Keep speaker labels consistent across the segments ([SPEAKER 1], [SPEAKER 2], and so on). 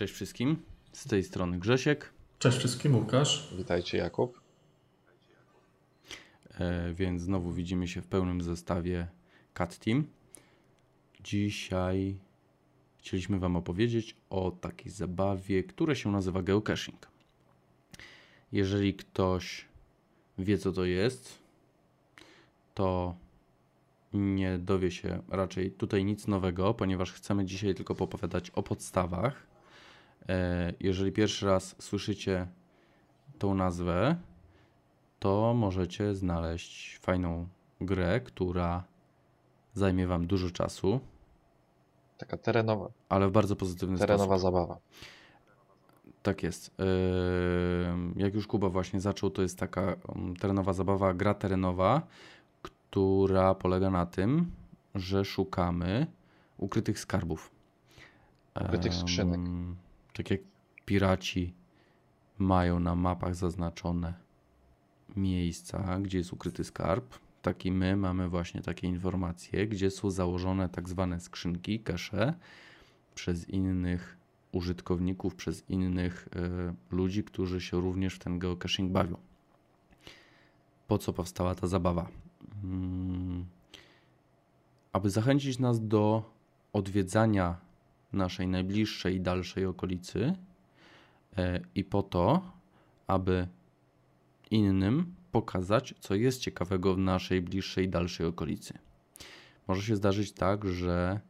[SPEAKER 1] Cześć wszystkim. Z tej strony Grzesiek.
[SPEAKER 2] Cześć wszystkim, Łukasz.
[SPEAKER 3] Witajcie, Jakub.
[SPEAKER 1] E, więc znowu widzimy się w pełnym zestawie Cat Team. Dzisiaj chcieliśmy Wam opowiedzieć o takiej zabawie, która się nazywa geocaching. Jeżeli ktoś wie, co to jest, to nie dowie się raczej tutaj nic nowego, ponieważ chcemy dzisiaj tylko popowiadać o podstawach. E, jeżeli pierwszy raz słyszycie tą nazwę, to możecie znaleźć fajną grę, która zajmie Wam dużo czasu,
[SPEAKER 3] Taka terenowa,
[SPEAKER 1] ale w bardzo pozytywny
[SPEAKER 3] terenowa
[SPEAKER 1] sposób.
[SPEAKER 3] zabawa.
[SPEAKER 1] Tak jest. Yy, Jak już Kuba właśnie zaczął, to jest taka um, terenowa zabawa, gra terenowa, która polega na tym, że szukamy ukrytych skarbów.
[SPEAKER 3] Ukrytych skrzynek.
[SPEAKER 1] Tak jak piraci mają na mapach zaznaczone miejsca, gdzie jest ukryty skarb, tak i my mamy właśnie takie informacje, gdzie są założone tak zwane skrzynki, cache przez innych użytkowników, przez innych e, ludzi, którzy się również w ten geocaching bawią. Po co powstała ta zabawa? Mm, aby zachęcić nas do odwiedzania naszej najbliższej i dalszej okolicy e, i po to, aby innym pokazać, co jest ciekawego w naszej bliższej i dalszej okolicy. Może się zdarzyć tak, że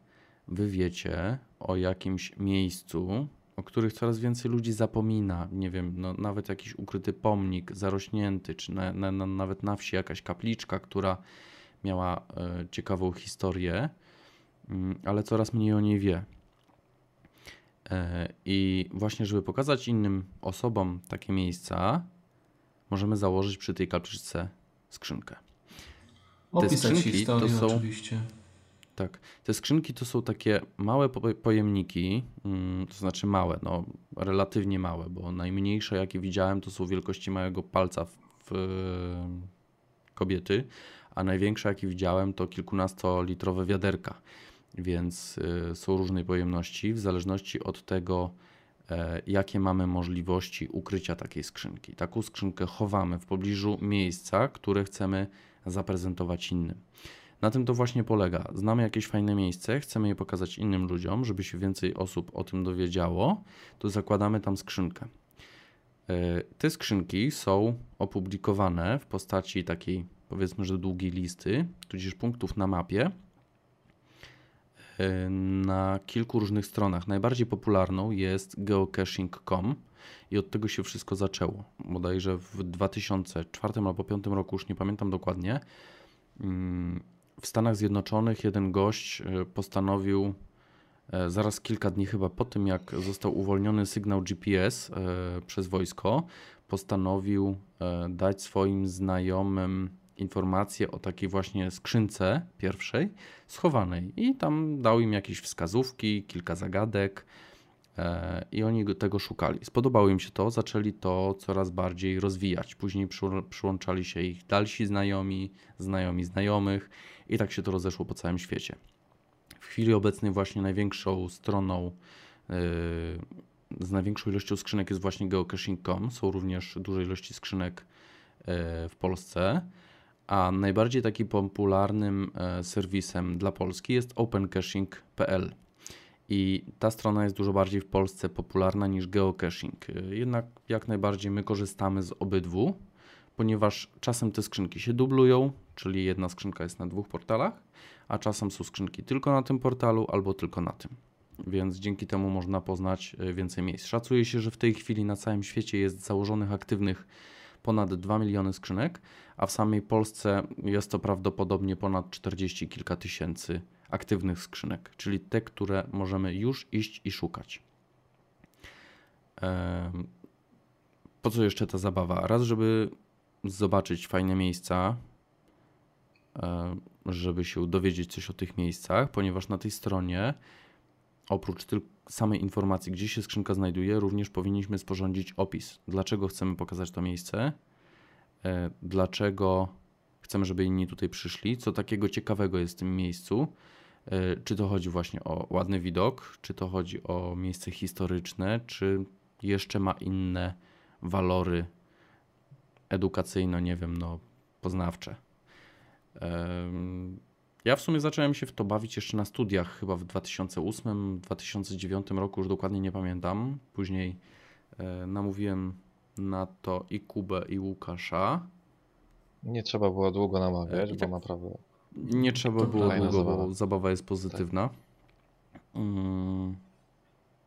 [SPEAKER 1] wy wiecie o jakimś miejscu, o których coraz więcej ludzi zapomina. Nie wiem, no, nawet jakiś ukryty pomnik zarośnięty, czy na, na, na, nawet na wsi jakaś kapliczka, która miała e, ciekawą historię, mm, ale coraz mniej o niej wie. E, I właśnie, żeby pokazać innym osobom takie miejsca, możemy założyć przy tej kapliczce skrzynkę.
[SPEAKER 2] Opisać
[SPEAKER 1] skrzynki
[SPEAKER 2] historię
[SPEAKER 1] to są-
[SPEAKER 2] oczywiście.
[SPEAKER 1] Tak. Te skrzynki to są takie małe po- pojemniki, mm, to znaczy małe, no relatywnie małe, bo najmniejsze jakie widziałem to są wielkości małego palca w, w kobiety, a największe jakie widziałem to kilkunastolitrowe wiaderka, więc y, są różnej pojemności w zależności od tego, e, jakie mamy możliwości ukrycia takiej skrzynki. Taką skrzynkę chowamy w pobliżu miejsca, które chcemy zaprezentować innym. Na tym to właśnie polega. Znamy jakieś fajne miejsce, chcemy je pokazać innym ludziom, żeby się więcej osób o tym dowiedziało, to zakładamy tam skrzynkę. E, Te skrzynki są opublikowane w postaci takiej, powiedzmy, że długiej listy, tudzież punktów na mapie na kilku różnych stronach. Najbardziej popularną jest geocaching.com i od tego się wszystko zaczęło. Bodajże w 2004 albo 2005 roku, już nie pamiętam dokładnie, mm, w Stanach Zjednoczonych jeden gość e, postanowił e, zaraz kilka dni chyba po tym, jak został uwolniony sygnał GPS przez wojsko, postanowił dać swoim znajomym informację o takiej właśnie skrzynce pierwszej schowanej i tam dał im jakieś wskazówki, kilka zagadek e, i oni go- tego szukali. Spodobało im się to, zaczęli to coraz bardziej rozwijać. Później przył- przyłączali się ich dalsi znajomi, znajomi znajomych i tak się to rozeszło po całym świecie. W chwili obecnej właśnie największą stroną yy, z największą ilością skrzynek jest właśnie geocaching.com. Są również duże ilości skrzynek yy, w Polsce, a najbardziej taki popularnym yy, serwisem dla Polski jest opencaching.pl. I ta strona jest dużo bardziej w Polsce popularna niż geocaching. Yy, Jednak jak najbardziej my korzystamy z obydwu, ponieważ czasem te skrzynki się dublują, czyli jedna skrzynka jest na dwóch portalach, a czasem są skrzynki tylko na tym portalu albo tylko na tym. Więc dzięki temu można poznać e, więcej miejsc. Szacuje się, że w tej chwili na całym świecie jest założonych aktywnych ponad 2 miliony skrzynek, a w samej Polsce jest to prawdopodobnie ponad 40 kilka tysięcy aktywnych skrzynek, czyli te, które możemy już iść i szukać. Po co jeszcze ta zabawa? Raz, żeby zobaczyć fajne miejsca, żeby się dowiedzieć coś o tych miejscach, ponieważ na tej stronie oprócz tylko samej informacji, gdzie się skrzynka znajduje, również powinniśmy sporządzić opis. Dlaczego chcemy pokazać to miejsce, e, dlaczego chcemy, żeby inni tutaj przyszli, co takiego ciekawego jest w tym miejscu, Czy to chodzi właśnie o ładny widok, czy to chodzi o miejsce historyczne, czy jeszcze ma inne walory edukacyjno, nie wiem, no, poznawcze. Ja w sumie zacząłem się w to bawić jeszcze na studiach, chyba w 2008-2009 roku, już dokładnie nie pamiętam. Później e, namówiłem na to i Kubę, i Łukasza.
[SPEAKER 3] Nie trzeba było długo namawiać, e, bo tak, naprawdę.
[SPEAKER 1] Nie trzeba było długo, zabawa. bo zabawa jest pozytywna. Tak. Mm,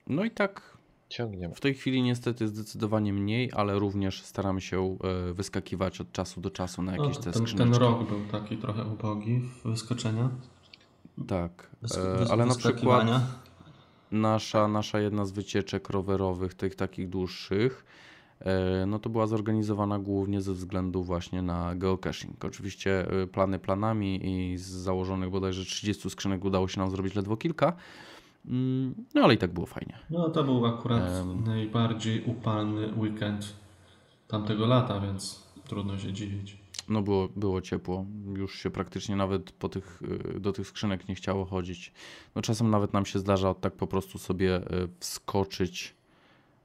[SPEAKER 1] no i tak.
[SPEAKER 3] Ciągniemy.
[SPEAKER 1] W tej chwili niestety zdecydowanie mniej, ale również staramy się e, wyskakiwać od czasu do czasu na jakieś no, te ten,
[SPEAKER 2] ten rok był taki trochę ubogi w wyskoczenia.
[SPEAKER 1] Tak, e, ale na przykład nasza, nasza jedna z wycieczek rowerowych, tych takich dłuższych, e, no to była zorganizowana głównie ze względu właśnie na geocaching. Oczywiście plany planami i z założonych bodajże 30 skrzynek udało się nam zrobić ledwo kilka, no ale i tak było fajnie.
[SPEAKER 2] No to był akurat um, najbardziej upalny weekend tamtego lata, więc trudno się dziwić.
[SPEAKER 1] No było, było ciepło. Już się praktycznie nawet po tych, y, do tych skrzynek nie chciało chodzić. No czasem nawet nam się zdarza tak po prostu sobie y, wskoczyć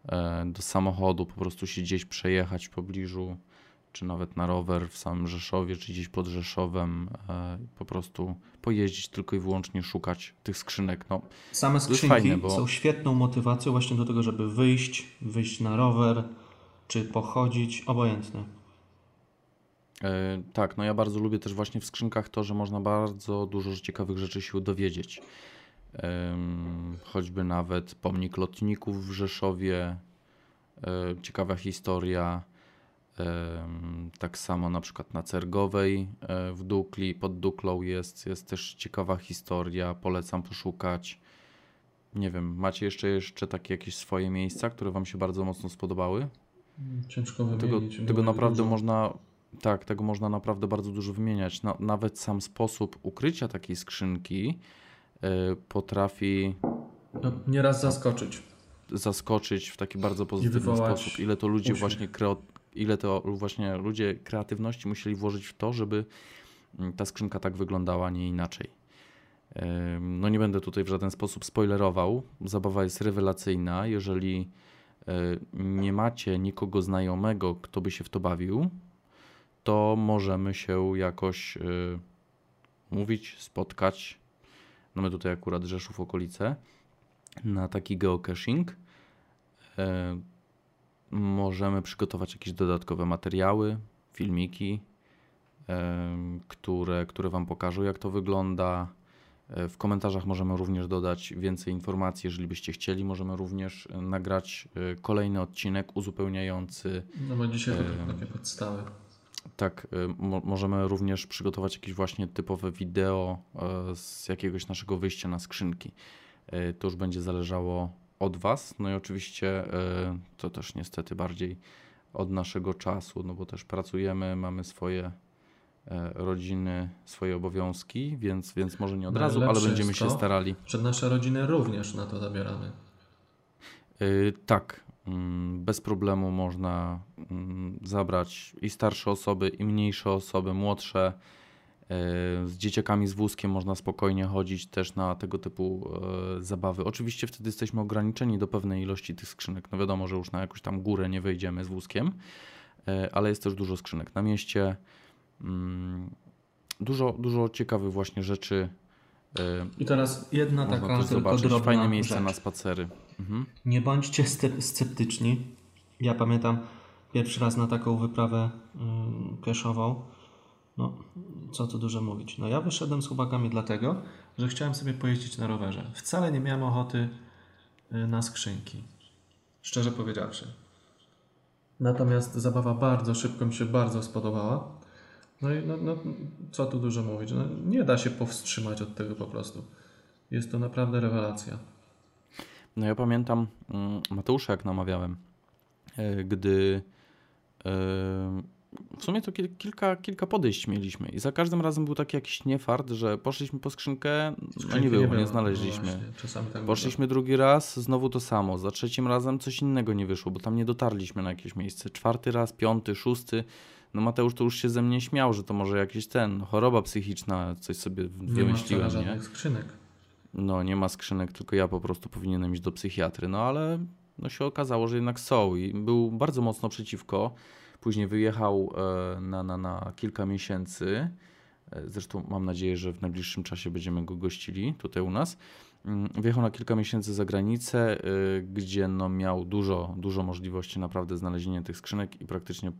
[SPEAKER 1] e, do samochodu, po prostu się gdzieś przejechać w pobliżu czy nawet na rower w samym Rzeszowie, czy gdzieś pod Rzeszowem, e, po prostu pojeździć tylko i wyłącznie szukać tych skrzynek. No,
[SPEAKER 2] Same skrzynki fajne, bo... są świetną motywacją właśnie do tego, żeby wyjść, wyjść na rower, czy pochodzić, obojętne.
[SPEAKER 1] E, tak, no ja bardzo lubię też właśnie w skrzynkach to, że można bardzo dużo ciekawych rzeczy się dowiedzieć. Choćby nawet pomnik lotników w Rzeszowie, e, ciekawa historia, tak samo na przykład na Cergowej e, w Dukli, pod Duklą jest, jest też ciekawa historia, polecam poszukać. Nie wiem, macie jeszcze, jeszcze takie jakieś swoje miejsca, które Wam się bardzo mocno spodobały?
[SPEAKER 2] Ciężko wymienić.
[SPEAKER 1] Tego, tego naprawdę dużo. można, tak, tego można naprawdę bardzo dużo wymieniać. Na, nawet sam sposób ukrycia takiej skrzynki y, potrafi
[SPEAKER 2] no, nieraz zaskoczyć.
[SPEAKER 1] Zaskoczyć w taki bardzo pozytywny sposób. Ile to ludzi uśmiech. właśnie ile to właśnie ludzie kreatywności musieli włożyć w to, żeby mm, ta skrzynka tak wyglądała, a nie inaczej. No nie będę tutaj w żaden sposób spoilerował. Zabawa jest rewelacyjna. Jeżeli e, nie macie nikogo znajomego, kto by się w to bawił, to możemy się jakoś e, mówić, spotkać. No my tutaj akurat Rzeszów okolice na taki geocaching. E, możemy przygotować jakieś dodatkowe materiały, filmiki, które, które Wam pokażą, jak to wygląda. E, w komentarzach możemy również dodać więcej informacji, jeżeli byście chcieli. Możemy również e, nagrać e, kolejny odcinek uzupełniający.
[SPEAKER 2] No bo dzisiaj to takie podstawy.
[SPEAKER 1] Tak, mo możemy również przygotować jakieś właśnie typowe wideo z jakiegoś naszego wyjścia na skrzynki. To już będzie zależało od Was. No i oczywiście e, to też niestety bardziej od naszego czasu, no bo też pracujemy, mamy swoje e, rodziny, swoje obowiązki, więc, więc może nie od razu, ale będziemy się starali.
[SPEAKER 2] Że nasze rodziny również na to zabieramy.
[SPEAKER 1] Yy, tak, mm, bez problemu można mm, zabrać i starsze osoby, i mniejsze osoby, młodsze. Z dzieciakami z wózkiem można spokojnie chodzić też na tego typu e, zabawy. Oczywiście wtedy jesteśmy ograniczeni do pewnej ilości tych skrzynek. No wiadomo, że już na jakąś tam górę nie wejdziemy z wózkiem, e, ale jest też dużo skrzynek na mieście. Mm, dużo, dużo ciekawych właśnie rzeczy.
[SPEAKER 2] E, I teraz jedna Można taka tylko zobaczyć. drobna
[SPEAKER 1] Fajne miejsce
[SPEAKER 2] rzecz.
[SPEAKER 1] na spacery. Mhm.
[SPEAKER 2] Nie bądźcie sceptyczni. Ja pamiętam pierwszy raz na taką wyprawę keszową no, co tu dużo mówić. No ja wyszedłem z chłopakami dlatego, że chciałem sobie pojeździć na rowerze. Wcale nie miałem ochoty y, na skrzynki. Szczerze powiedziawszy. Natomiast zabawa bardzo szybko mi się bardzo spodobała. No i no, no, co tu dużo mówić. No, nie da się powstrzymać od tego po prostu. Jest to naprawdę rewelacja.
[SPEAKER 1] No ja pamiętam mm, Mateusza, jak namawiałem, e, gdy yy w sumie to kilka, kilka podejść mieliśmy i za każdym razem był taki jakiś niefart, że poszliśmy po skrzynkę, no nie było, nie, nie znaleźliśmy. No tak poszliśmy było. drugi raz, znowu to samo. Za trzecim razem coś innego nie wyszło, bo tam nie dotarliśmy na jakieś miejsce. Czwarty raz, piąty, szósty, No Mateusz to już się ze mnie śmiał, że to może jakieś ten, choroba psychiczna, coś sobie wymyśliłem,
[SPEAKER 2] nie?
[SPEAKER 1] Nie
[SPEAKER 2] ma żadnych skrzynek.
[SPEAKER 1] No nie ma skrzynek, tylko ja po prostu powinienem iść do psychiatry, no ale no się okazało, że jednak są i był bardzo mocno przeciwko. Później wyjechał e, na, na, na kilka miesięcy. E, zresztą mam nadzieję, że w najbliższym czasie będziemy go gościli tutaj u nas. Mm, wyjechał na kilka miesięcy za granicę, e, gdzie no miał dużo, dużo możliwości naprawdę znalezienia tych skrzynek i praktycznie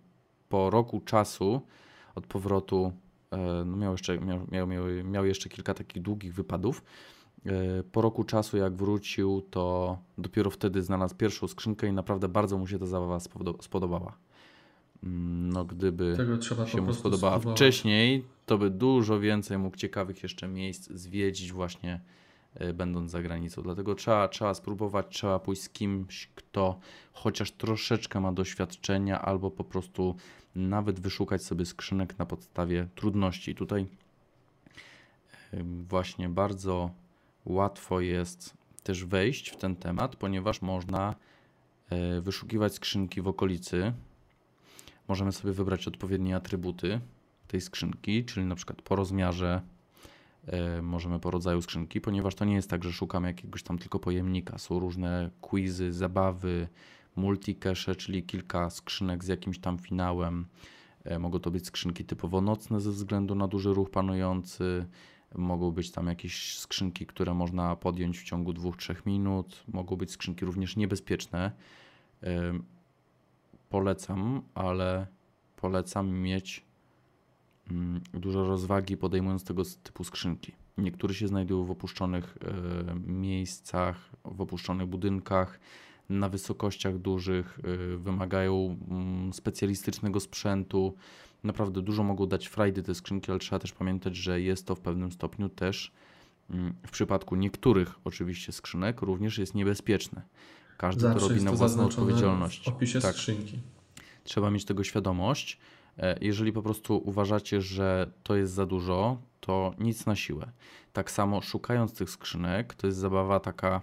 [SPEAKER 1] po roku czasu od powrotu no miał, jeszcze, miał, miał, miał jeszcze kilka takich długich wypadów. Po roku czasu, jak wrócił, to dopiero wtedy znalazł pierwszą skrzynkę i naprawdę bardzo mu się ta zabawa spodobała. Mm, no, gdyby się mu spodobała spróbować. wcześniej, to by dużo więcej mógł ciekawych jeszcze miejsc zwiedzić, właśnie e, będąc za granicą. Dlatego trzeba, trzeba spróbować, trzeba pójść z kimś, kto chociaż troszeczkę ma doświadczenia, albo po prostu nawet wyszukać sobie skrzynek na podstawie trudności. Tutaj właśnie bardzo łatwo jest też wejść w ten temat, ponieważ można e, wyszukiwać skrzynki w okolicy możemy sobie wybrać odpowiednie atrybuty tej skrzynki, czyli na przykład po rozmiarze, e, możemy po rodzaju skrzynki, ponieważ to nie jest tak, że szukamy jakiegoś tam tylko pojemnika. Są różne quizy, zabawy, multicache, czyli kilka skrzynek z jakimś tam finałem. E, mogą to być skrzynki typowo nocne ze względu na duży ruch panujący. Mogą być tam jakieś skrzynki, które można podjąć w ciągu 2-3 minut. Mogą być skrzynki również niebezpieczne e, polecam, ale polecam mieć mm, dużo rozwagi podejmując tego typu skrzynki. Niektóre się znajdują w opuszczonych e, miejscach, w opuszczonych budynkach, na wysokościach dużych, e, wymagają mm, specjalistycznego sprzętu. Naprawdę dużo mogą dać frajdy te skrzynki, ale trzeba też pamiętać, że jest to w pewnym stopniu też mm, w przypadku niektórych oczywiście skrzynek również jest niebezpieczne. Każdy Zawsze to robi na własną odpowiedzialność.
[SPEAKER 2] W opisie tak. skrzynki.
[SPEAKER 1] Trzeba mieć tego świadomość. E, jeżeli po prostu uważacie, że to jest za dużo, to nic na siłę. Tak samo szukając tych skrzynek, to jest zabawa taka,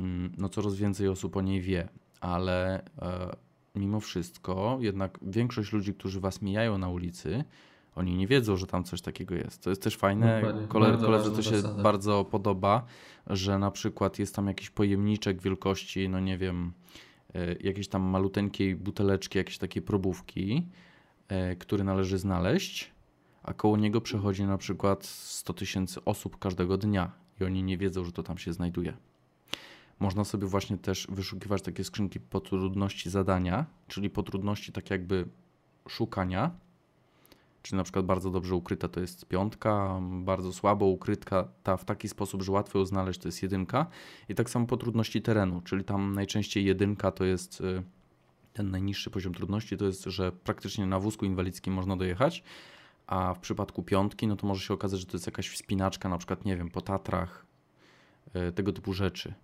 [SPEAKER 1] mm, no coraz więcej osób o niej wie, ale e, mimo wszystko jednak większość ludzi, którzy was mijają na ulicy, oni nie wiedzą, że tam coś takiego jest. To jest też fajne. Kole, koledze to się zasada. bardzo podoba, że na przykład jest tam jakiś pojemniczek wielkości, no nie wiem, e, jakiejś tam maluteńkiej buteleczki, jakieś takie probówki, e, który należy znaleźć, a koło niego przechodzi na przykład 100 tysięcy osób każdego dnia i oni nie wiedzą, że to tam się znajduje. Można sobie właśnie też wyszukiwać takie skrzynki po trudności zadania, czyli po trudności tak jakby szukania Czyli na przykład bardzo dobrze ukryta to jest piątka, bardzo słabo ukryta ta w taki sposób, że łatwo ją znaleźć to jest jedynka. I tak samo po trudności terenu, czyli tam najczęściej jedynka to jest y, ten najniższy poziom trudności, to jest, że praktycznie na wózku inwalidzkim można dojechać, a w przypadku piątki, no to może się okazać, że to jest jakaś wspinaczka, na przykład, nie wiem, po Tatrach, y, tego typu rzeczy.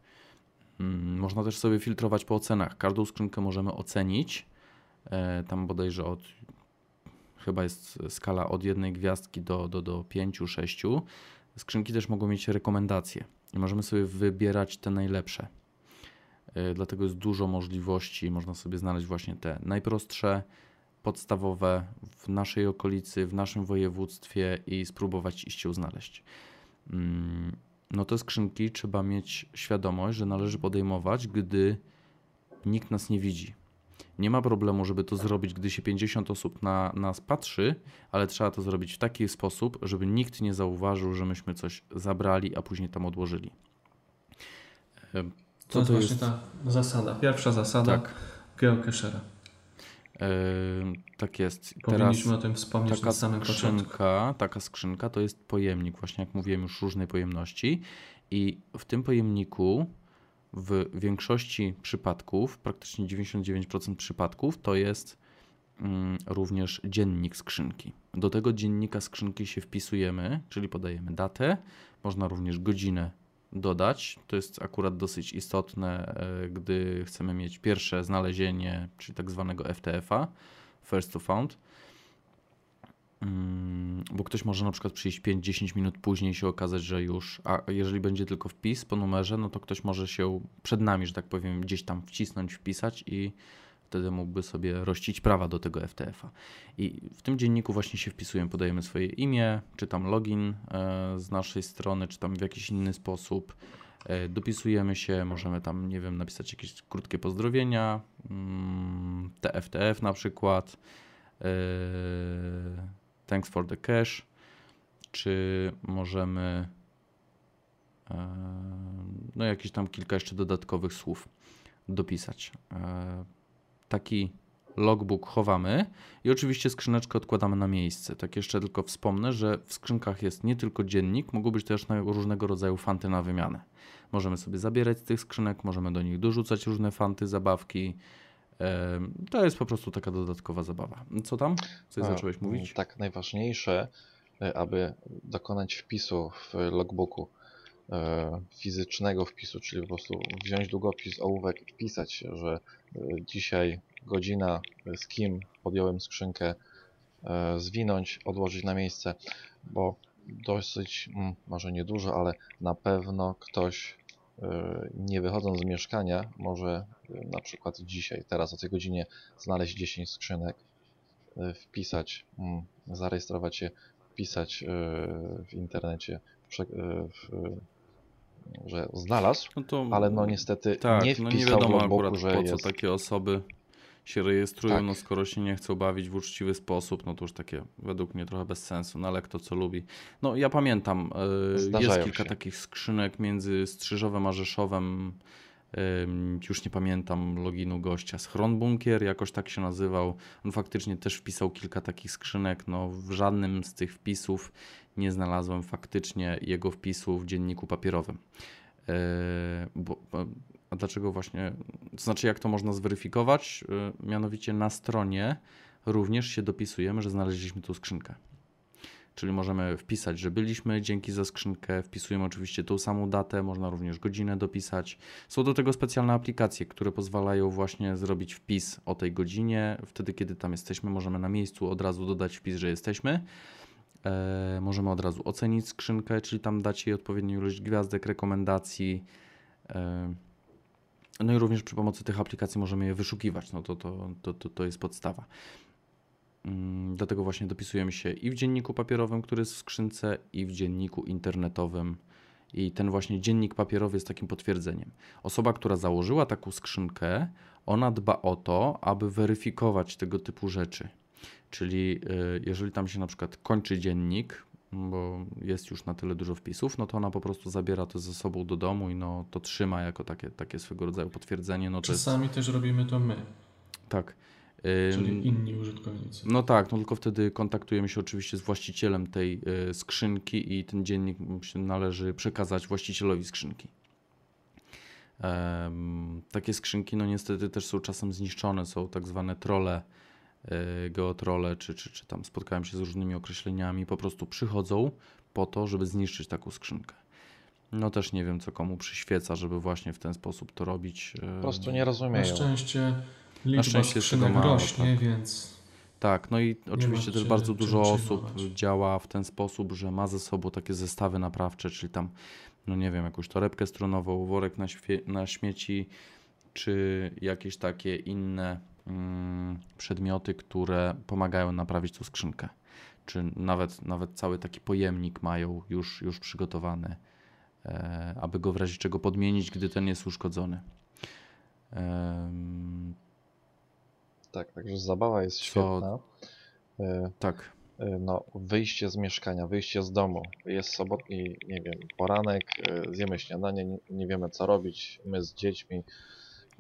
[SPEAKER 1] Mm, można też sobie filtrować po ocenach. Każdą skrzynkę możemy ocenić, y, tam bodajże od chyba jest skala od jednej gwiazdki do, do, do pięciu, sześciu. Skrzynki też mogą mieć rekomendacje i możemy sobie wybierać te najlepsze. E, dlatego jest dużo możliwości, można sobie znaleźć właśnie te najprostsze, podstawowe w naszej okolicy, w naszym województwie i spróbować iść ją znaleźć. Mm, no te skrzynki trzeba mieć świadomość, że należy podejmować, gdy nikt nas nie widzi nie ma problemu, żeby to zrobić, gdy się 50 osób na nas patrzy, ale trzeba to zrobić w taki sposób, żeby nikt nie zauważył, że myśmy coś zabrali, a później tam odłożyli.
[SPEAKER 2] Co to jest to właśnie jest? ta zasada, pierwsza zasada tak. geocachera.
[SPEAKER 1] Yy, tak jest.
[SPEAKER 2] Powinniśmy Teraz o tym wspomnieć taka na samym
[SPEAKER 1] skrzynka. Taka skrzynka to jest pojemnik, właśnie jak mówiłem już różnej pojemności i w tym pojemniku w większości przypadków, praktycznie 99% przypadków, to jest mm, również dziennik skrzynki. Do tego dziennika skrzynki się wpisujemy, czyli podajemy datę, można również godzinę dodać. To jest akurat dosyć istotne, e, gdy chcemy mieć pierwsze znalezienie, czyli tak zwanego FTF-a, First to Found. Mm, bo ktoś może na przykład przyjść 5-10 minut później się okazać, że już, a jeżeli będzie tylko wpis po numerze, no to ktoś może się przed nami, że tak powiem, gdzieś tam wcisnąć, wpisać i wtedy mógłby sobie rościć prawa do tego FTF-a. I w tym dzienniku właśnie się wpisujemy, podajemy swoje imię, czy tam login e, z naszej strony, czy tam w jakiś inny sposób. E, dopisujemy się, możemy tam, nie wiem, napisać jakieś krótkie pozdrowienia, mm, TFTF na przykład, e, thanks for the cash, czy możemy no jakieś tam kilka jeszcze dodatkowych słów dopisać. Taki logbook chowamy i oczywiście skrzyneczkę odkładamy na miejsce. Tak jeszcze tylko wspomnę, że w skrzynkach jest nie tylko dziennik, mogą być też różnego rodzaju fanty na wymianę. Możemy sobie zabierać z tych skrzynek, możemy do nich dorzucać różne fanty, zabawki. To jest po prostu taka dodatkowa zabawa. Co tam? Coś A, zacząłeś mówić?
[SPEAKER 3] Tak, najważniejsze, e, aby dokonać wpisu w logbooku e, fizycznego wpisu, czyli po prostu wziąć długopis, ołówek i wpisać, że e, dzisiaj godzina, z kim podjąłem skrzynkę, zwinąć, odłożyć na miejsce, bo dosyć, mm, może nie dużo, ale na pewno ktoś nie wychodząc z mieszkania może e, na przykład dzisiaj, teraz o tej godzinie znaleźć 10 skrzynek, e, wpisać, mm, zarejestrować się, wpisać w internecie, że znalazł, no to, ale no niestety
[SPEAKER 1] tak,
[SPEAKER 3] nie wpisał
[SPEAKER 1] no nie wiadomo
[SPEAKER 3] w
[SPEAKER 1] akurat
[SPEAKER 3] że
[SPEAKER 1] po
[SPEAKER 3] jest...
[SPEAKER 1] co takie osoby się rejestrują, tak. no skoro się nie chcą bawić w uczciwy sposób, no to już takie według mnie trochę bez sensu, no ale kto co lubi. No ja pamiętam, e, jest kilka się. takich skrzynek między Strzyżowem a Rzeszowem, już nie pamiętam loginu gościa, Schron Bunkier, jakoś tak się nazywał. On faktycznie też wpisał kilka takich skrzynek, no w żadnym z tych wpisów nie znalazłem faktycznie jego wpisu w dzienniku papierowym. E, bo a dlaczego właśnie, to znaczy jak to można zweryfikować? Y, mianowicie na stronie również się dopisujemy, że znaleźliśmy tu skrzynkę. Czyli możemy wpisać, że byliśmy, dzięki za skrzynkę, wpisujemy oczywiście tą samą datę, można również godzinę dopisać. Są do tego specjalne aplikacje, które pozwalają właśnie zrobić wpis o tej godzinie. Wtedy, kiedy tam jesteśmy, możemy na miejscu od razu dodać wpis, że jesteśmy. E, możemy od razu ocenić skrzynkę, czyli tam dać jej odpowiednią ilość gwiazdek, rekomendacji. E, no i również przy pomocy tych aplikacji możemy je wyszukiwać. No to, to, to, to, to jest podstawa. Mm, dlatego właśnie dopisujemy się i w dzienniku papierowym, który jest w skrzynce, i w dzienniku internetowym. I ten właśnie dziennik papierowy jest takim potwierdzeniem. Osoba, która założyła taką skrzynkę, ona dba o to, aby weryfikować tego typu rzeczy. Czyli y, jeżeli tam się na przykład kończy dziennik, bo jest już na tyle dużo wpisów, no to ona po prostu zabiera to ze sobą do domu i no to trzyma jako takie, takie swego rodzaju potwierdzenie. No
[SPEAKER 2] Czasami jest... też robimy to my.
[SPEAKER 1] Tak.
[SPEAKER 2] Czyli inni użytkownicy.
[SPEAKER 1] No tak, no tylko wtedy kontaktujemy się oczywiście z właścicielem tej y, skrzynki i ten dziennik należy przekazać właścicielowi skrzynki. takie skrzynki no niestety też są czasem zniszczone, są tak zwane trole geotrole, czy, czy, czy tam spotkałem się z różnymi określeniami, po prostu przychodzą po to, żeby zniszczyć taką skrzynkę. No też nie wiem, co komu przyświeca, żeby właśnie w ten sposób to robić.
[SPEAKER 3] E, po prostu nie rozumieją.
[SPEAKER 2] Na szczęście liczba Na szczęście skrzynek mało, rośnie, tak. więc...
[SPEAKER 1] Tak, no i oczywiście też bardzo dużo osób działa w ten sposób, że ma ze sobą takie zestawy naprawcze, czyli tam, no nie wiem, jakąś torebkę stronową, worek na, na śmieci, czy jakieś takie inne przedmioty, które pomagają naprawić tą skrzynkę. Czy nawet, nawet cały taki pojemnik mają już, już przygotowany, e, aby go w razie czego podmienić, gdy ten jest uszkodzony.
[SPEAKER 3] Tak, także zabawa jest świetna.
[SPEAKER 1] E, tak.
[SPEAKER 3] E, no, wyjście z mieszkania, wyjście z domu. Jest sobotni, nie wiem, poranek, zjemy śniadanie, nie, nie wiemy co robić, my z dziećmi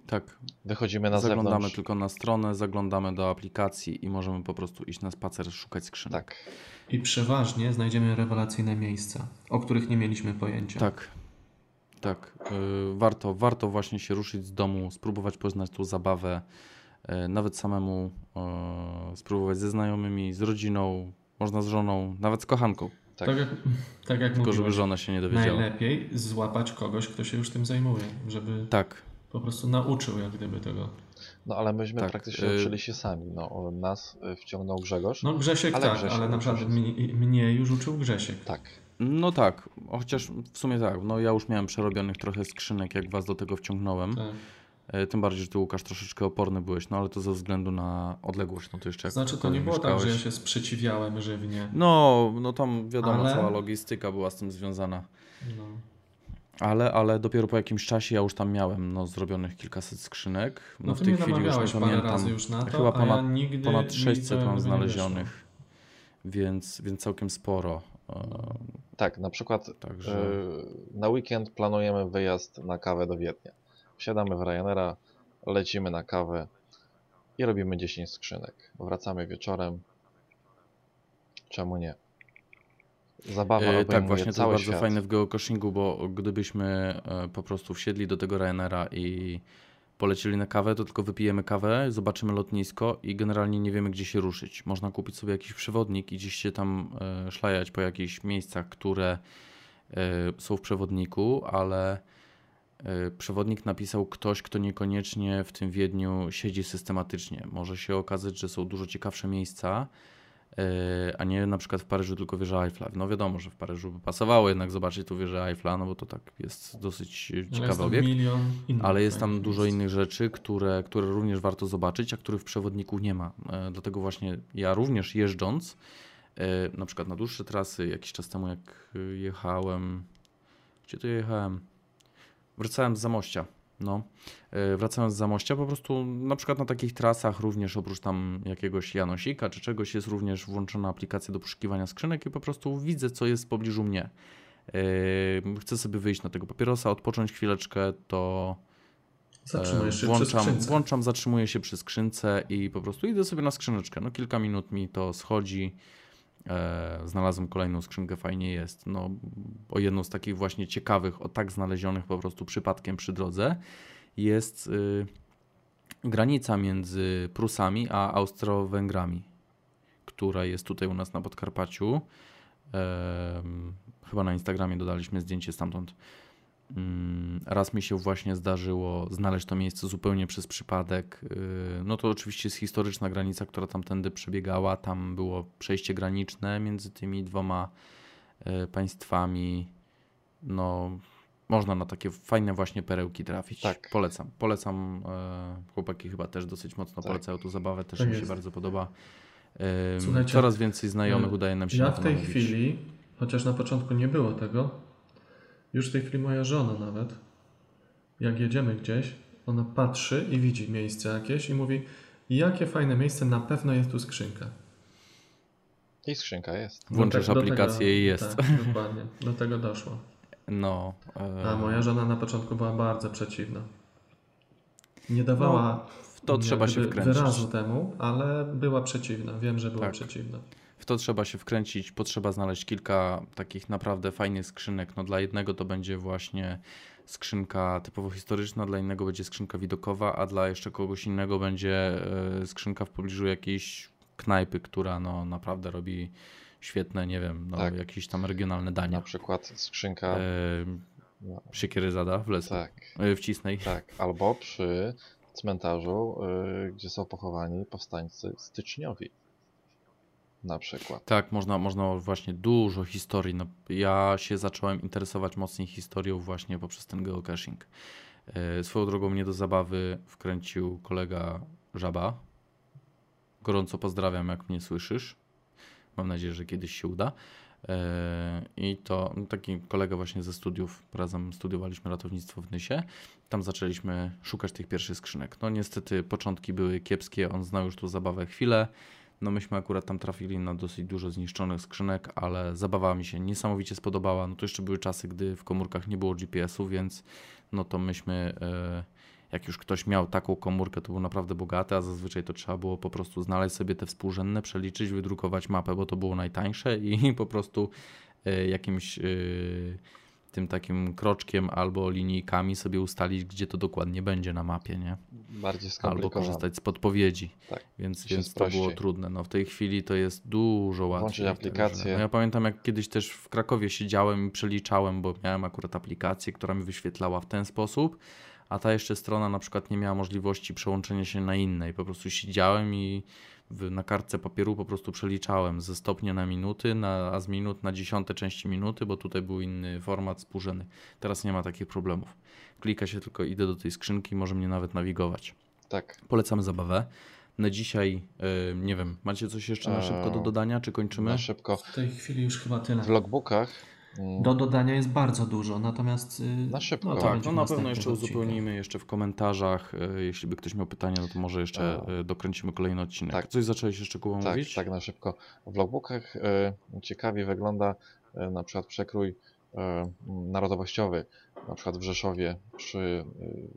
[SPEAKER 1] tak.
[SPEAKER 3] Wychodzimy na
[SPEAKER 1] Zaglądamy
[SPEAKER 3] zewnątrz.
[SPEAKER 1] tylko na stronę, zaglądamy do aplikacji i możemy po prostu iść na spacer, szukać skrzynek.
[SPEAKER 3] Tak.
[SPEAKER 2] I przeważnie znajdziemy rewelacyjne miejsca, o których nie mieliśmy pojęcia.
[SPEAKER 1] Tak. Tak. Yy, warto, warto właśnie się ruszyć z domu, spróbować poznać tą zabawę, yy, nawet samemu yy, spróbować ze znajomymi, z rodziną, można z żoną, nawet z kochanką.
[SPEAKER 2] Tak, tak jak, tak jak
[SPEAKER 1] Tylko żeby żona się nie dowiedziała.
[SPEAKER 2] Najlepiej złapać kogoś, kto się już tym zajmuje, żeby...
[SPEAKER 1] Tak
[SPEAKER 2] po prostu nauczył jak gdyby tego.
[SPEAKER 3] No ale myśmy tak, praktycznie y uczyli się sami. No, nas y, wciągnął Grzegorz.
[SPEAKER 2] No Grzesiek ale tak, Grzesiek ale naprawdę mnie, mnie już uczył Grzesiek.
[SPEAKER 3] Tak.
[SPEAKER 1] No tak, chociaż w sumie tak, no ja już miałem przerobionych trochę skrzynek, jak was do tego wciągnąłem. Tak. E, tym bardziej, że ty Łukasz troszeczkę oporny byłeś, no ale to ze względu na odległość, no to jeszcze jak
[SPEAKER 2] Znaczy to nie było tak, że ja się sprzeciwiałem żywnie.
[SPEAKER 1] No, no tam wiadomo,
[SPEAKER 2] Ale-
[SPEAKER 1] cała logistyka była z tym związana.
[SPEAKER 2] No.
[SPEAKER 1] Ale, ale dopiero po jakimś czasie ja już tam miałem no, zrobionych kilkaset skrzynek. No,
[SPEAKER 2] No
[SPEAKER 1] w tej chwili już nie pamiętam.
[SPEAKER 2] razy już na to,
[SPEAKER 1] Chyba
[SPEAKER 2] a
[SPEAKER 1] ponad,
[SPEAKER 2] ja nigdy
[SPEAKER 1] ponad
[SPEAKER 2] mi
[SPEAKER 1] 600
[SPEAKER 2] to
[SPEAKER 1] mam znalezionych. Więc, więc całkiem sporo. E,
[SPEAKER 3] Tak, na przykład
[SPEAKER 1] Także
[SPEAKER 3] e, na weekend planujemy wyjazd na kawę do Wiednia. Wsiadamy w Ryanaira, lecimy na kawę i robimy 10 skrzynek. Wracamy wieczorem. Czemu nie? Zabawa
[SPEAKER 1] E, tak, właśnie to jest bardzo
[SPEAKER 3] świat.
[SPEAKER 1] fajne w geocachingu, bo gdybyśmy e, po prostu wsiedli do tego Ryanaira i polecieli na kawę, to tylko wypijemy kawę, zobaczymy lotnisko i generalnie nie wiemy, gdzie się ruszyć. Można kupić sobie jakiś przewodnik i gdzieś się tam e, szlajać po jakichś miejscach, które e, są w przewodniku, ale przewodnik napisał ktoś, kto niekoniecznie w tym Wiedniu siedzi systematycznie. Może się okazać, że są dużo ciekawsze miejsca, a nie na przykład w Paryżu tylko wieża Eiffla. No wiadomo, że w Paryżu by pasowało jednak zobaczyć tu wieżę Eiffla, no bo to tak jest dosyć
[SPEAKER 2] jest
[SPEAKER 1] ciekawy
[SPEAKER 2] tam
[SPEAKER 1] obiekt. Ale jest tam dużo
[SPEAKER 2] miejsc.
[SPEAKER 1] innych rzeczy, które, które również warto zobaczyć, a których w przewodniku nie ma. E, Dlatego właśnie ja również jeżdżąc, e, na przykład na dłuższe trasy, jakiś czas temu jak e, jechałem, gdzie to jechałem? Wracałem z Zamościa. No, E, wracając z Zamościa, po prostu na przykład na takich trasach również oprócz tam jakiegoś Janosika czy czegoś jest również włączona aplikacja do poszukiwania skrzynek i po prostu widzę, co jest w pobliżu mnie. E, Chcę sobie wyjść na tego papierosa, odpocząć chwileczkę, to
[SPEAKER 2] się
[SPEAKER 1] E, włączam,
[SPEAKER 2] przy skrzynce.
[SPEAKER 1] włączam, zatrzymuję się przy skrzynce i po prostu idę sobie na skrzyneczkę. No kilka minut mi to schodzi. E, znalazłem kolejną skrzynkę, fajnie jest. No, o jedną z takich właśnie ciekawych, o tak znalezionych po prostu przypadkiem przy drodze jest y, granica między Prusami a Austro-Węgrami, która jest tutaj u nas na Podkarpaciu. Em, chyba na Instagramie dodaliśmy zdjęcie stamtąd. Mm, Raz mi się właśnie zdarzyło znaleźć to miejsce zupełnie przez przypadek. Yy, No to oczywiście jest historyczna granica, która tamtędy przebiegała. Tam było przejście graniczne między tymi dwoma e, państwami. No, można na takie fajne właśnie perełki trafić.
[SPEAKER 3] Tak.
[SPEAKER 1] Polecam. Polecam. e, Chłopaki chyba też dosyć mocno
[SPEAKER 3] Tak.
[SPEAKER 1] polecają tu zabawę, też
[SPEAKER 2] Tak
[SPEAKER 1] mi się
[SPEAKER 2] jest.
[SPEAKER 1] bardzo podoba.
[SPEAKER 2] Słuchajcie,
[SPEAKER 1] Coraz więcej znajomych
[SPEAKER 2] y,
[SPEAKER 1] udaje nam się
[SPEAKER 2] Ja
[SPEAKER 1] na
[SPEAKER 2] w tej
[SPEAKER 1] namówić.
[SPEAKER 2] chwili, chociaż na początku nie było tego, już w tej chwili moja żona nawet, jak jedziemy gdzieś, ona patrzy i widzi miejsce jakieś i mówi, jakie fajne miejsce, na pewno jest tu skrzynka.
[SPEAKER 3] I skrzynka jest.
[SPEAKER 2] Do
[SPEAKER 1] aplikację
[SPEAKER 2] tego-
[SPEAKER 1] i jest.
[SPEAKER 2] Tak, dokładnie. Do tego doszło.
[SPEAKER 1] No. e,
[SPEAKER 2] A moja żona na początku była bardzo przeciwna. Nie dawała
[SPEAKER 1] w to trzeba się wkręcić.
[SPEAKER 2] wyrazu temu, ale była przeciwna. Wiem, że była
[SPEAKER 1] Tak.
[SPEAKER 2] przeciwna.
[SPEAKER 1] To trzeba się wkręcić, potrzeba znaleźć kilka takich naprawdę fajnych skrzynek. No dla jednego to będzie właśnie skrzynka typowo historyczna, dla innego będzie skrzynka widokowa, a dla jeszcze kogoś innego będzie e, skrzynka w pobliżu jakiejś knajpy, która no naprawdę robi świetne, nie wiem, no
[SPEAKER 3] Tak.
[SPEAKER 1] jakieś tam regionalne
[SPEAKER 3] Na
[SPEAKER 1] dania.
[SPEAKER 3] przykład skrzynka.
[SPEAKER 1] E,
[SPEAKER 3] no,
[SPEAKER 1] siekiery zada w Lesku,
[SPEAKER 3] tak,
[SPEAKER 1] e, w Cisnej.
[SPEAKER 3] tak. Albo przy cmentarzu, gdzie są pochowani powstańcy styczniowi. Na przykład.
[SPEAKER 1] Tak, można, można właśnie dużo historii. No, ja się zacząłem interesować mocniej historią właśnie poprzez ten geocaching. E, Swoją drogą mnie do zabawy wkręcił kolega Żaba. Gorąco pozdrawiam, jak mnie słyszysz. Mam nadzieję, że kiedyś się uda. E, I to no, taki kolega właśnie ze studiów, razem studiowaliśmy ratownictwo w Nysie. Tam zaczęliśmy szukać tych pierwszych skrzynek. No niestety początki były kiepskie, on znał już tu zabawę chwilę. No myśmy akurat tam trafili na dosyć dużo zniszczonych skrzynek, ale zabawa mi się niesamowicie spodobała. No to jeszcze były czasy, gdy w komórkach nie było GPS-u, więc no to myśmy, e, jak już ktoś miał taką komórkę, to był naprawdę bogaty, a zazwyczaj to trzeba było po prostu znaleźć sobie te współrzędne, przeliczyć, wydrukować mapę, bo to było najtańsze i po prostu e, jakimś e, tym takim kroczkiem albo linijkami sobie ustalić, gdzie to dokładnie będzie na mapie, nie?
[SPEAKER 3] Bardziej
[SPEAKER 1] Albo korzystać z podpowiedzi.
[SPEAKER 3] Tak.
[SPEAKER 1] Więc, więc to było trudne. No, w tej chwili to jest dużo łatwiej.
[SPEAKER 3] Włączyć aplikację.
[SPEAKER 1] No, ja pamiętam, jak kiedyś też w Krakowie siedziałem i przeliczałem, bo miałem akurat aplikację, która mi wyświetlała w ten sposób, a ta jeszcze strona na przykład nie miała możliwości przełączenia się na innej. Po prostu siedziałem i w, na kartce papieru po prostu przeliczałem ze stopnia na minuty, na, a z minut na dziesiąte części minuty, bo tutaj był inny format współrzędny. Teraz nie ma takich problemów. Klika się tylko, idę do tej skrzynki, może mnie nawet nawigować.
[SPEAKER 3] Tak.
[SPEAKER 1] Polecamy zabawę. Na dzisiaj, y, nie wiem, macie coś jeszcze na szybko do dodania, czy kończymy?
[SPEAKER 3] Na szybko.
[SPEAKER 2] W tej chwili już chyba tyle.
[SPEAKER 3] W logbookach
[SPEAKER 2] Do dodania jest bardzo dużo, natomiast. y,
[SPEAKER 3] Na szybko.
[SPEAKER 2] to
[SPEAKER 1] Tak, no na pewno jeszcze uzupełnimy jeszcze w komentarzach. y, Jeśli by ktoś miał pytania, no to może jeszcze
[SPEAKER 3] A.
[SPEAKER 1] y, dokręcimy kolejny odcinek.
[SPEAKER 3] Tak.
[SPEAKER 1] Coś zacząłeś jeszcze Kuba
[SPEAKER 3] Tak,
[SPEAKER 1] mówić?
[SPEAKER 3] tak na szybko. W logbookach e, ciekawie wygląda e, na przykład przekrój e, narodowościowy. Na przykład w Rzeszowie przy e,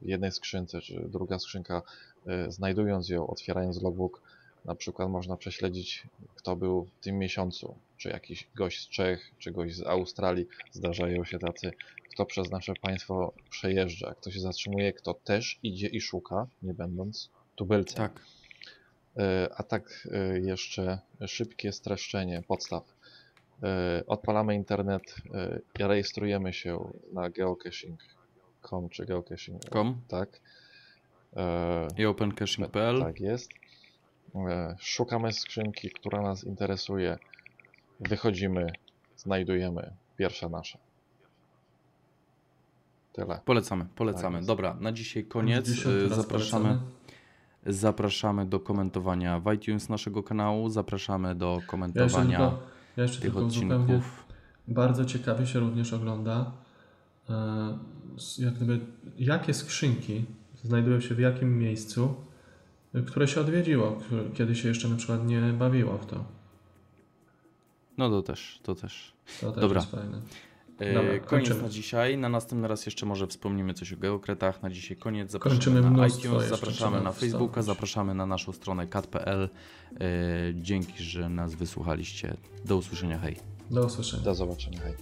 [SPEAKER 3] jednej skrzynce, czy druga skrzynka, e, znajdując ją, otwierając logbook, na przykład można prześledzić, kto był w tym miesiącu. Czy jakiś gość z Czech, czy gość z Australii. Zdarzają się tacy, kto przez nasze państwo przejeżdża, kto się zatrzymuje, kto też idzie i szuka, nie będąc tubylcem.
[SPEAKER 1] Tak.
[SPEAKER 3] E, A tak e, jeszcze szybkie streszczenie podstaw. E, Odpalamy internet, rejestrujemy się na geocaching.com czy geocaching.
[SPEAKER 1] Com
[SPEAKER 3] Tak.
[SPEAKER 1] I opencaching.pl.
[SPEAKER 3] Tak jest. Szukamy skrzynki, która nas interesuje. Wychodzimy, znajdujemy. Pierwsza nasza. Tyle.
[SPEAKER 1] Polecamy, polecamy.
[SPEAKER 3] jest.
[SPEAKER 1] Dobra, na dzisiaj koniec. Y, Zapraszamy,
[SPEAKER 2] polecamy.
[SPEAKER 1] zapraszamy do komentowania w iTunes naszego kanału. Zapraszamy do
[SPEAKER 2] Ja
[SPEAKER 1] komentowania
[SPEAKER 2] tylko, ja jeszcze
[SPEAKER 1] tych odcinków.
[SPEAKER 2] Bardzo ciekawie się również ogląda, e, jak gdyby, jakie skrzynki znajdują się w jakim miejscu, które się odwiedziło, kiedy się jeszcze na przykład nie bawiło w to.
[SPEAKER 1] No to też, to też.
[SPEAKER 2] To też
[SPEAKER 1] Dobra.
[SPEAKER 2] jest fajne.
[SPEAKER 1] E,
[SPEAKER 2] Dobra,
[SPEAKER 1] koniec
[SPEAKER 2] kończymy.
[SPEAKER 1] na dzisiaj. Na następny raz jeszcze może wspomnimy coś o geokretach. Na dzisiaj koniec. Zapraszamy
[SPEAKER 2] Kończymy
[SPEAKER 1] na iTunes,
[SPEAKER 2] jeszcze
[SPEAKER 1] zapraszamy na Facebooka,
[SPEAKER 2] wstąpić.
[SPEAKER 1] zapraszamy na naszą stronę kat.pl. E, Dzięki, że nas wysłuchaliście. Do usłyszenia. Hej.
[SPEAKER 2] Do usłyszenia.
[SPEAKER 3] Do zobaczenia. Hej.